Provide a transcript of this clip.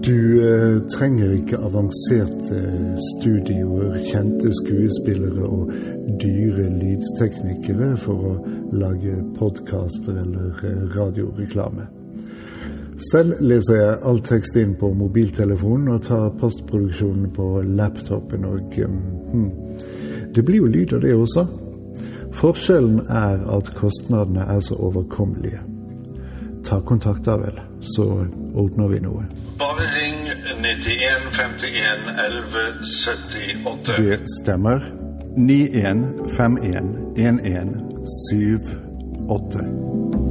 Du eh, trenger ikke avanserte studioer, kjente skuespillere og dyre lydteknikere for å lage podkaster eller eh, radioreklame. Selv leser jeg all tekst inn på mobiltelefonen og tar postproduksjonen på laptopen. Og hmm, det blir jo lyd av det også. Forskjellen er at kostnadene er så overkommelige. Ta kontakt da vel, så ordner vi noe. Bare ring 91 51 11 78. Det stemmer. 9151 1178.